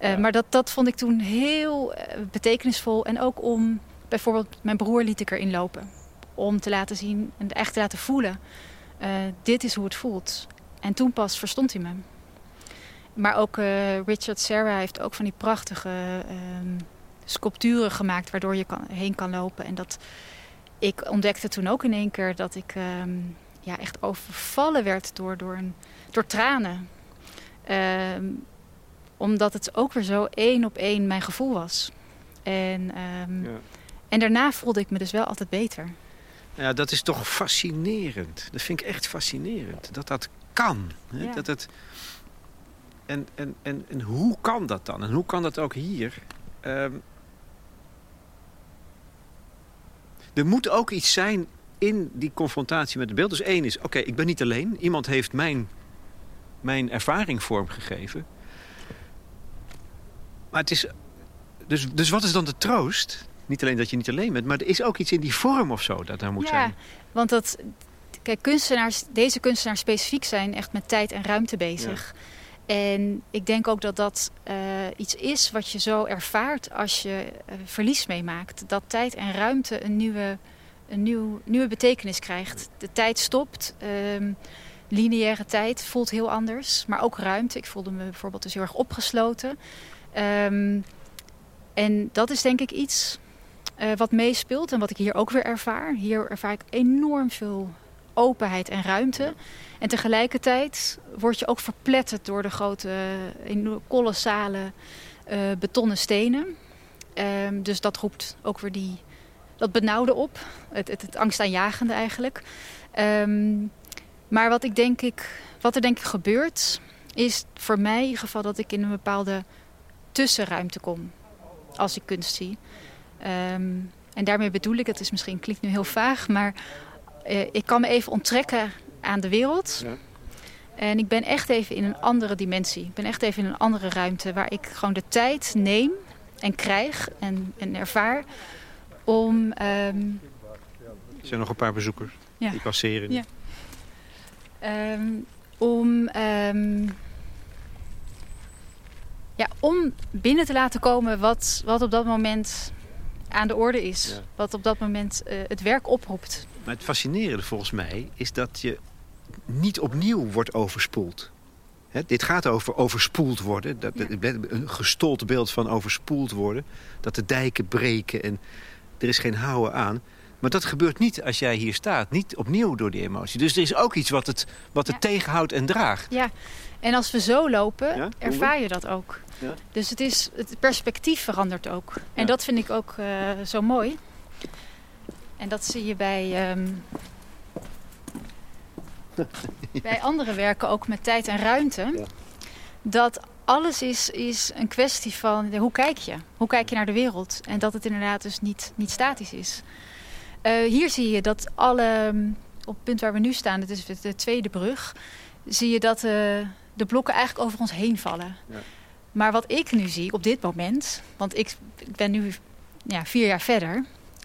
Uh, Maar dat, dat vond ik toen heel uh, betekenisvol. En ook om, bijvoorbeeld mijn broer liet ik erin lopen. Om te laten zien en echt te laten voelen. dit is hoe het voelt. En toen pas verstond hij me. Maar ook uh, Richard Serra heeft ook van die prachtige um, sculpturen gemaakt waardoor je kan, heen kan lopen. En dat ik ontdekte toen ook in één keer dat ik um, ja, echt overvallen werd door, door, een, door tranen. Um, omdat het ook weer zo één op één mijn gevoel was. En, ja. en daarna voelde ik me dus wel altijd beter. Ja, dat is toch fascinerend. Dat vind ik echt fascinerend. Dat dat kan. Hè? Ja. Dat het en, en, en, en hoe kan dat dan? En hoe kan dat ook hier? Um, er moet ook iets zijn in die confrontatie met het beeld. Dus één is, oké, ik ben niet alleen. Iemand heeft mijn, mijn ervaring vormgegeven. Maar het is... Dus, dus wat is dan de troost? Niet alleen dat je niet alleen bent, maar er is ook iets in die vorm of zo dat daar moet zijn. Ja, want dat... Kijk, kunstenaars, deze kunstenaars specifiek zijn echt met tijd en ruimte bezig. Ja. En ik denk ook dat dat uh, iets is wat je zo ervaart als je uh, verlies meemaakt. Dat tijd en ruimte een nieuwe, een nieuw, nieuwe betekenis krijgt. De tijd stopt. Um, lineaire tijd voelt heel anders. Maar ook ruimte. Ik voelde me bijvoorbeeld dus heel erg opgesloten. Um, en dat is denk ik iets uh, wat meespeelt en wat ik hier ook weer ervaar. Hier ervaar ik enorm veel openheid en ruimte. En tegelijkertijd word je ook verpletterd door de grote, kolossale uh, betonnen stenen. Um, dus dat roept ook weer die, dat benauwde op. Het, het, het angstaanjagende eigenlijk. Um, maar wat, ik denk ik, wat er denk ik gebeurt... is voor mij in ieder geval dat ik in een bepaalde tussenruimte kom. Als ik kunst zie. Um, en daarmee bedoel ik, het is misschien klinkt nu heel vaag... maar uh, ik kan me even onttrekken aan de wereld. Ja. En ik ben echt even in een andere dimensie. Ik ben echt even in een andere ruimte waar ik gewoon de tijd neem en krijg en, en ervaar om... Um... Er zijn nog een paar bezoekers ja. die passeren. Ja. Um, om, um, ja, om binnen te laten komen wat, wat op dat moment aan de orde is. Ja. Wat op dat moment uh, het werk oproept. Maar het fascinerende volgens mij is dat je niet opnieuw wordt overspoeld. He, dit gaat over overspoeld worden. Dat, ja. Een gestold beeld van overspoeld worden. Dat de dijken breken en er is geen houden aan. Maar dat gebeurt niet als jij hier staat. Niet opnieuw door die emotie. Dus er is ook iets wat het, wat het ja. tegenhoudt en draagt. Ja, en als we zo lopen, ja? ervaar je dat ook. Ja. Dus het, is, het perspectief verandert ook. En dat vind ik ook uh, zo mooi. En dat zie je bij, um, *laughs* bij andere werken ook met tijd en ruimte. Ja. Dat alles is, is een kwestie van hoe kijk je? Hoe kijk je naar de wereld? En dat het inderdaad dus niet, niet statisch is. Uh, hier zie je dat alle, op het punt waar we nu staan, dat is de tweede brug, zie je dat uh, de blokken eigenlijk over ons heen vallen. Ja. Maar wat ik nu zie op dit moment, want ik, ik ben nu ja, vier jaar verder.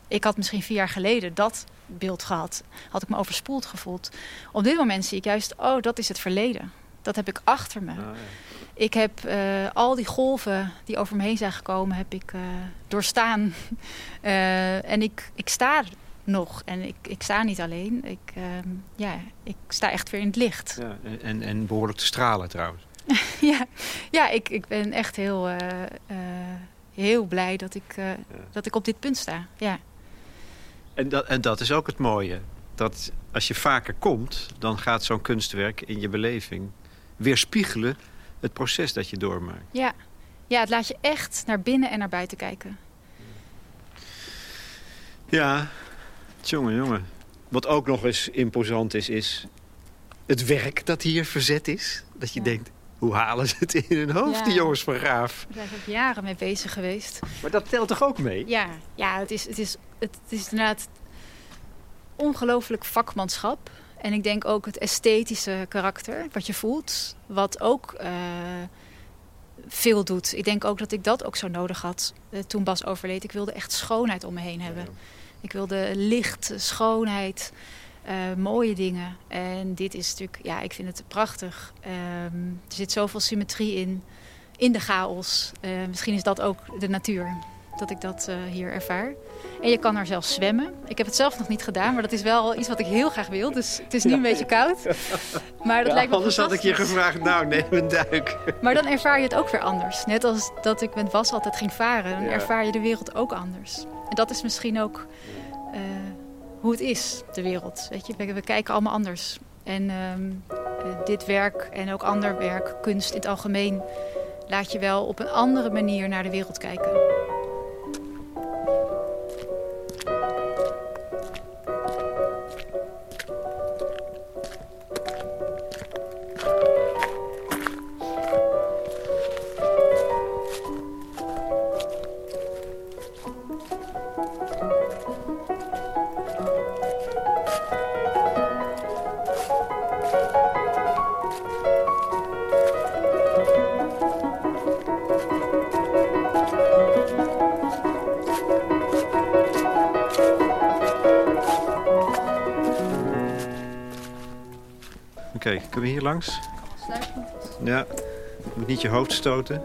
Ik had misschien vier jaar geleden dat beeld gehad. Had ik me overspoeld gevoeld. Op dit moment zie ik juist, oh, dat is het verleden. Dat heb ik achter me. Ah, ja. Ik heb uh, al die golven die over me heen zijn gekomen, heb ik uh, doorstaan. Uh, *laughs* en ik, ik sta nog. En ik, ik sta niet alleen. Ik, ja, ik sta echt weer in het licht. Ja, en, en behoorlijk te stralen trouwens. *laughs* ja, ja ik, ik ben echt heel, heel blij dat ik, ja. dat ik op dit punt sta. Ja. En, dat, en dat is ook het mooie. Dat als je vaker komt, dan gaat zo'n kunstwerk in je beleving weerspiegelen het proces dat je doormaakt. Ja. ja, het laat je echt naar binnen en naar buiten kijken. Ja, jongen, jongen. Wat ook nog eens imposant is, is het werk dat hier verzet is. Dat je denkt, hoe halen ze het in hun hoofd, die jongens van Graaf? Daar zijn er jaren mee bezig geweest. Maar dat telt toch ook mee? Ja, ja het, is, het, is, het is inderdaad ongelooflijk vakmanschap. En ik denk ook het esthetische karakter, wat je voelt, wat ook uh, veel doet. Ik denk ook dat ik dat ook zo nodig had uh, toen Bas overleed. Ik wilde echt schoonheid om me heen hebben. Ik wilde licht, schoonheid, uh, mooie dingen. En dit is natuurlijk, ja, ik vind het prachtig. Um, er zit zoveel symmetrie in, in de chaos. misschien is dat ook de natuur dat ik dat uh, hier ervaar. En je kan er zelfs zwemmen. Ik heb het zelf nog niet gedaan, maar dat is wel iets wat ik heel graag wil. Dus het is nu een beetje koud. Maar dat ja, lijkt me Anders had ik je gevraagd, nou neem een duik. Maar dan ervaar je het ook weer anders. Net als dat ik met Was altijd ging varen, dan ervaar je de wereld ook anders. En dat is misschien ook uh, hoe het is, de wereld. Weet je, we, we kijken allemaal anders. En um, uh, dit werk en ook ander werk, kunst in het algemeen, laat je wel op een andere manier naar de wereld kijken. Kunnen we hier langs? Ja, je moet niet je hoofd stoten.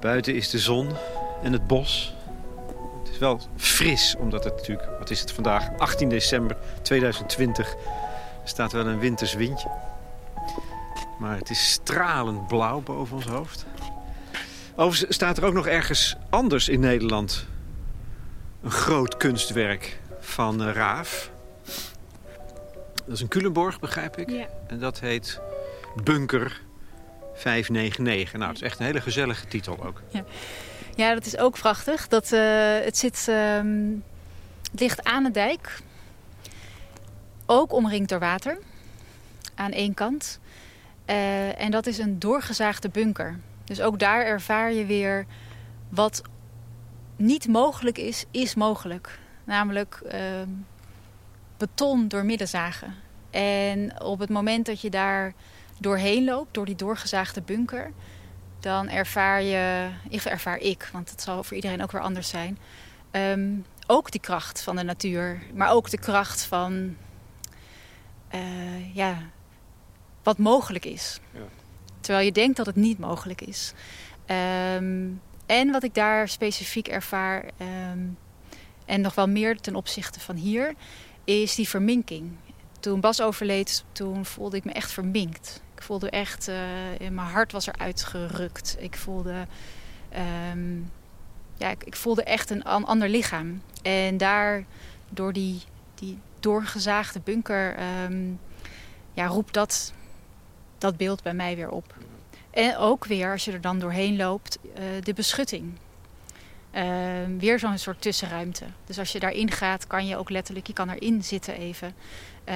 Buiten is de zon en het bos. Het is wel fris, omdat het natuurlijk... Wat is het vandaag? 18 december 2020. Er staat wel een winters windje. Maar het is stralend blauw boven ons hoofd. Overigens staat er ook nog ergens anders in Nederland... een groot kunstwerk van eh, Raaf. Dat is een Culemborg, begrijp ik. Ja. En dat heet Bunker 599. Nou, het is echt een hele gezellige titel ook. Ja, ja dat is ook prachtig. Dat, uh, het, zit, uh, het ligt aan de dijk. Ook omringd door water. Aan één kant. Uh, en dat is een doorgezaagde bunker. Dus ook daar ervaar je weer wat niet mogelijk is, is mogelijk. Namelijk ehm, beton doormidden zagen. En op het moment dat je daar doorheen loopt, door die doorgezaagde bunker, dan ervaar je, ervaar ik, want het zal voor iedereen ook weer anders zijn, um, ook die kracht van de natuur, maar ook de kracht van uh, ja, wat mogelijk is. Ja. Terwijl je denkt dat het niet mogelijk is. Um, en wat ik daar specifiek ervaar, um, en nog wel meer ten opzichte van hier, is die verminking. Toen Bas overleed, toen voelde ik me echt verminkt. Ik voelde echt, uh, mijn hart was eruit gerukt. Ik voelde, um, ja, ik, voelde echt een ander lichaam. En daar, door die, die doorgezaagde bunker, um, ja, roept dat, dat beeld bij mij weer op. En ook weer, als je er dan doorheen loopt, uh, de beschutting. Uh, weer zo'n soort tussenruimte. Dus als je daarin gaat, kan je ook letterlijk, je kan erin zitten even. Uh,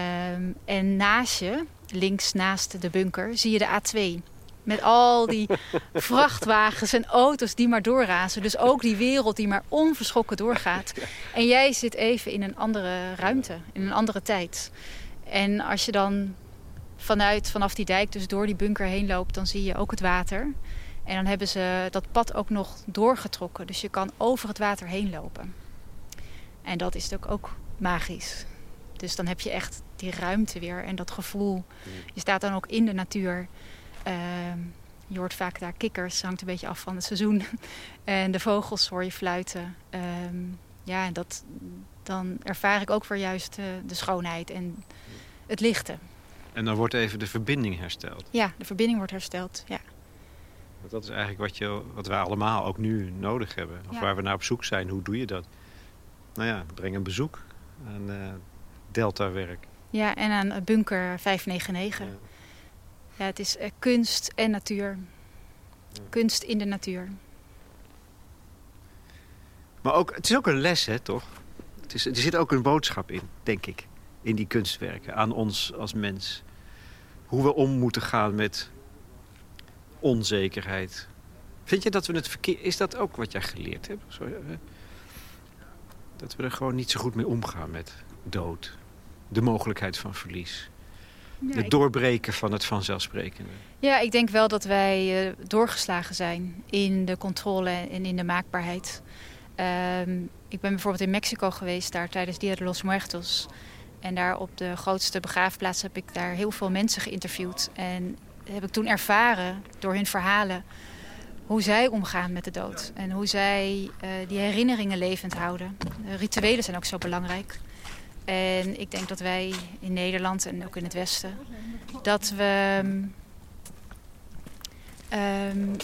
en naast je, links naast de bunker, zie je de A2. Met al die *laughs* vrachtwagens en auto's die maar doorrazen. Dus ook die wereld die maar onverschrokken doorgaat. *laughs* En jij zit even in een andere ruimte, in een andere tijd. En als je dan vanuit, vanaf die dijk dus door die bunker heen loopt, dan zie je ook het water. En dan hebben ze dat pad ook nog doorgetrokken. Dus je kan over het water heen lopen. En dat is natuurlijk ook magisch. Dus dan heb je echt die ruimte weer en dat gevoel. Je staat dan ook in de natuur. Ehm, je hoort vaak daar kikkers, hangt een beetje af van het seizoen. *laughs* en de vogels hoor je fluiten. Ehm, ja, en dat, dan ervaar ik ook weer juist uh, de schoonheid en het lichte. En dan wordt even de verbinding hersteld. Ja, de verbinding wordt hersteld, ja. Want dat is eigenlijk wat, je, wat wij allemaal ook nu nodig hebben. Of waar we naar op zoek zijn. Hoe doe je dat? Nou ja, breng een bezoek aan uh, Delta-werk. Ja, en aan Bunker 599. Ja, ja het is uh, kunst en natuur. Ja. Kunst in de natuur. Maar ook, het is ook een les, hè, toch? Het is, er zit ook een boodschap in, denk ik. In die kunstwerken, aan ons als mens. Hoe we om moeten gaan met onzekerheid. Vind je dat we het verkeer... Is dat ook wat jij geleerd hebt? Dat we er gewoon niet zo goed mee omgaan met dood. De mogelijkheid van verlies. Ja, het doorbreken van het vanzelfsprekende. Ja, ik denk wel dat wij uh, doorgeslagen zijn in de controle en in de maakbaarheid. Um, ik ben bijvoorbeeld in Mexico geweest daar tijdens Dia de los Muertos. En daar op de grootste begraafplaats heb ik daar heel veel mensen geïnterviewd. En heb ik toen ervaren door hun verhalen hoe zij omgaan met de dood. En hoe zij uh, die herinneringen levend houden. De rituelen zijn ook zo belangrijk. En ik denk dat wij in Nederland en ook in het Westen... dat we... Um,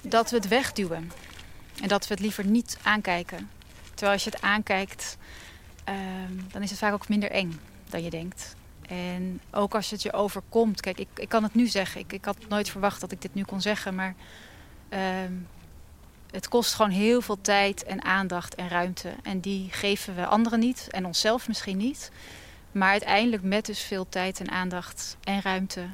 dat we het wegduwen. En dat we het liever niet aankijken. Terwijl als je het aankijkt, um, dan is het vaak ook minder eng dan je denkt. En ook als het je overkomt. Kijk, ik, ik kan het nu zeggen. Ik, ik had nooit verwacht dat ik dit nu kon zeggen. Maar uh, het kost gewoon heel veel tijd en aandacht en ruimte. En die geven we anderen niet. En onszelf misschien niet. Maar uiteindelijk met dus veel tijd en aandacht en ruimte...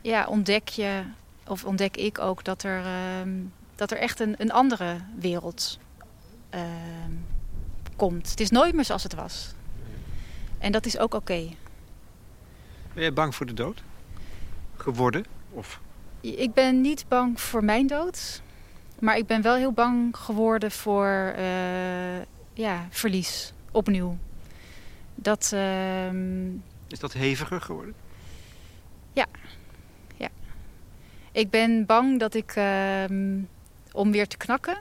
Ja, ontdek je, of ontdek ik ook, dat er, uh, dat er echt een, een andere wereld uh, komt. Het is nooit meer zoals het was. En dat is ook oké. Okay. Ben je bang voor de dood? Geworden? Of? Ik ben niet bang voor mijn dood. Maar ik ben wel heel bang geworden voor uh, ja, verlies. Opnieuw. Dat, uh... Is dat heviger geworden? Ja. ja. Ik ben bang dat ik... Uh, om weer te knakken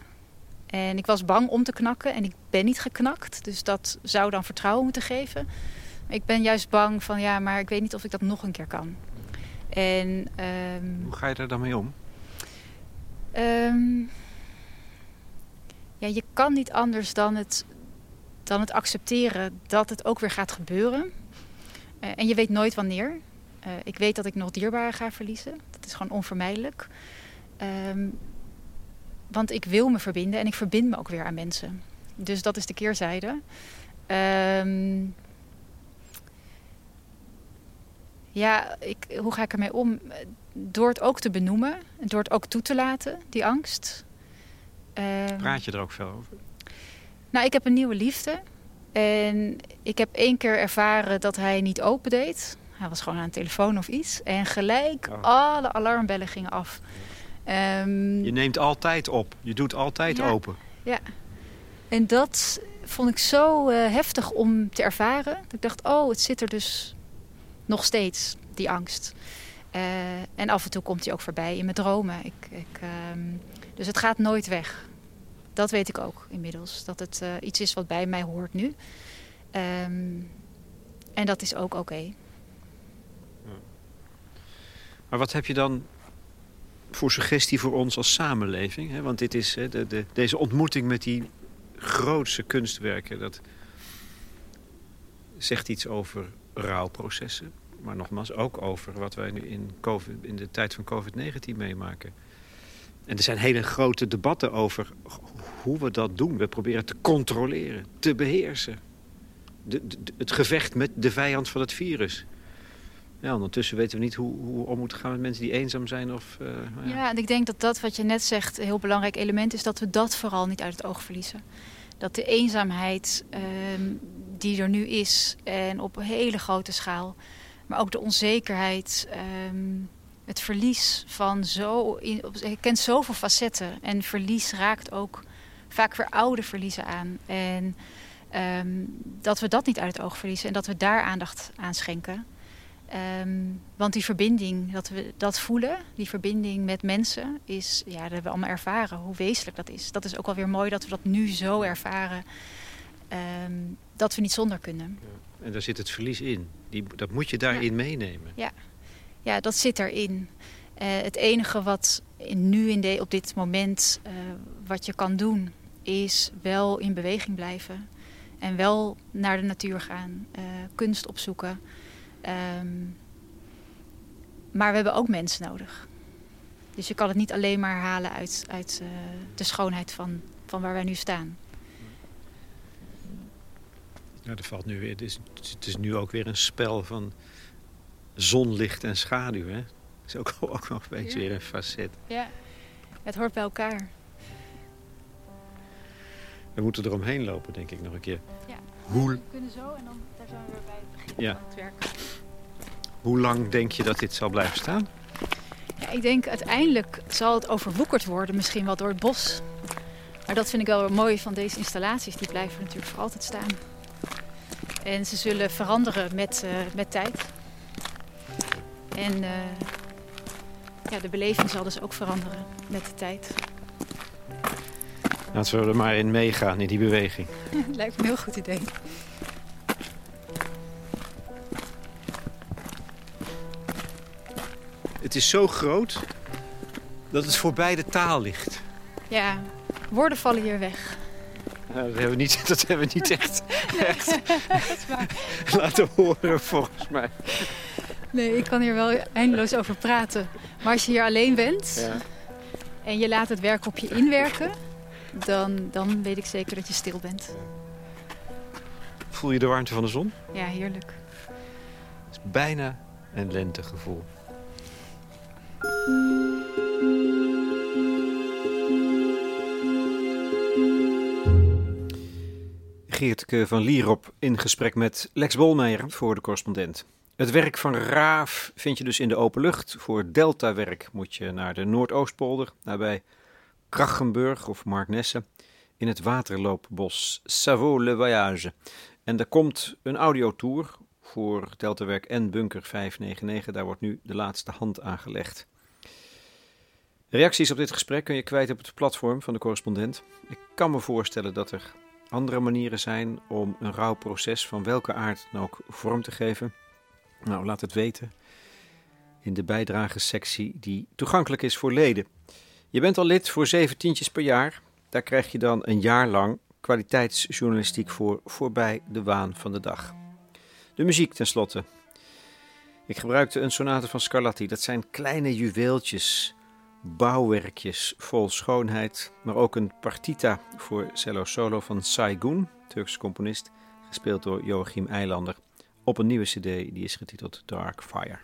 en ik was bang om te knakken en ik ben niet geknakt. Dus dat zou dan vertrouwen moeten geven. Ik ben juist bang van ja, maar ik weet niet of ik dat nog een keer kan. En, um, Hoe ga je daar dan mee om? Um, ja, je kan niet anders dan het, dan het accepteren dat het ook weer gaat gebeuren. Uh, en je weet nooit wanneer. Uh, ik weet dat ik nog dierbaren ga verliezen. Dat is gewoon onvermijdelijk. Um, want ik wil me verbinden en ik verbind me ook weer aan mensen. Dus dat is de keerzijde. Um, ja, ik, hoe ga ik ermee om? Door het ook te benoemen, door het ook toe te laten, die angst. Um, Praat je er ook veel over? Nou, ik heb een nieuwe liefde. En ik heb één keer ervaren dat hij niet open deed. Hij was gewoon aan de telefoon of iets. En gelijk oh. alle alarmbellen gingen af. Um, je neemt altijd op. Je doet altijd ja, open. Ja. En dat vond ik zo uh, heftig om te ervaren. Dat ik dacht, oh, het zit er dus nog steeds, die angst. Uh, en af en toe komt hij ook voorbij in mijn dromen. Ik, ik, um, dus het gaat nooit weg. Dat weet ik ook inmiddels. Dat het uh, iets is wat bij mij hoort nu. Um, en dat is ook oké. Okay. Maar wat heb je dan voor suggestie voor ons als samenleving? Hè? Want dit is hè, de, de, deze ontmoeting met die grootste kunstwerken. Dat zegt iets over rouwprocessen. Maar nogmaals ook over wat wij nu in, COVID, in de tijd van COVID-19 meemaken. En er zijn hele grote debatten over hoe we dat doen. We proberen te controleren, te beheersen. De, het gevecht met de vijand van het virus. Ja, ondertussen weten we niet hoe, hoe om moeten gaan met mensen die eenzaam zijn. Of, uh, ja. ja, en ik denk dat dat wat je net zegt een heel belangrijk element is, dat we dat vooral niet uit het oog verliezen. Dat de eenzaamheid uh, die er nu is en op een hele grote schaal, maar ook de onzekerheid, um, het verlies van zo. Je kent zoveel facetten en verlies raakt ook vaak weer oude verliezen aan. En um, dat we dat niet uit het oog verliezen en dat we daar aandacht aan schenken. Um, want die verbinding, dat we dat voelen, die verbinding met mensen, is, ja, dat hebben we allemaal ervaren, hoe wezenlijk dat is. Dat is ook wel weer mooi dat we dat nu zo ervaren, um, dat we niet zonder kunnen. Ja. En daar zit het verlies in. Die, dat moet je daarin ja. meenemen. Ja. ja, dat zit erin. Uh, het enige wat in, nu in de, op dit moment uh, wat je kan doen, is wel in beweging blijven. En wel naar de natuur gaan, uh, kunst opzoeken. Um, maar we hebben ook mensen nodig. Dus je kan het niet alleen maar halen uit, uit uh, de schoonheid van, van waar wij nu staan. Ja, er valt nu weer, het, is, het is nu ook weer een spel van zonlicht en schaduw. Hè? Dat is ook, ook nog een beetje ja. weer een facet. Ja, het hoort bij elkaar. We moeten eromheen lopen, denk ik, nog een keer. Ja, Hoe... we kunnen zo en dan daar zijn we weer bij het begin ja. van het werk. Hoe lang denk je dat dit zal blijven staan? Ja, ik denk uiteindelijk zal het overwoekerd worden, misschien wel door het bos. Maar dat vind ik wel mooi van deze installaties. Die blijven natuurlijk voor altijd staan. En ze zullen veranderen met, uh, met tijd. En uh, ja, de beleving zal dus ook veranderen met de tijd. Laten we er maar in meegaan, in die beweging. *laughs* Lijkt me een heel goed idee. Het is zo groot dat het voorbij de taal ligt. Ja, woorden vallen hier weg. Ja, dat, hebben we niet, *laughs* dat hebben we niet echt, *laughs* nee, echt *laughs* laten horen, volgens mij. Nee, ik kan hier wel eindeloos over praten. Maar als je hier alleen bent Ja. en je laat het werk op je inwerken, dan, dan weet ik zeker dat je stil bent. Voel je de warmte van de zon? Ja, heerlijk. Het is bijna een lentegevoel. Geertke van Lierop in gesprek met Lex Bolmeijer voor de correspondent. Het werk van Raaf vind je dus in de open lucht. Voor deltawerk moet je naar de Noordoostpolder, nabij Krachenburg of Marknesse, in het waterloopbos Savo-le-Voyage. En er komt een audiotour voor deltawerk en bunker 599. Daar wordt nu de laatste hand aangelegd. Reacties op dit gesprek kun je kwijt op het platform van de correspondent. Ik kan me voorstellen dat er andere manieren zijn om een rouwproces van welke aard dan ook vorm te geven. Nou, laat het weten in de bijdragessectie die toegankelijk is voor leden. Je bent al lid voor zeven tientjes per jaar. Daar krijg je dan een jaar lang kwaliteitsjournalistiek voor voorbij de waan van de dag. De muziek tenslotte. Ik gebruikte een sonate van Scarlatti. Dat zijn kleine juweeltjes, bouwwerkjes vol schoonheid, maar ook een partita voor cello solo van Saigun, Turkse componist, gespeeld door Joachim Eilander, op een nieuwe CD die is getiteld Dark Fire.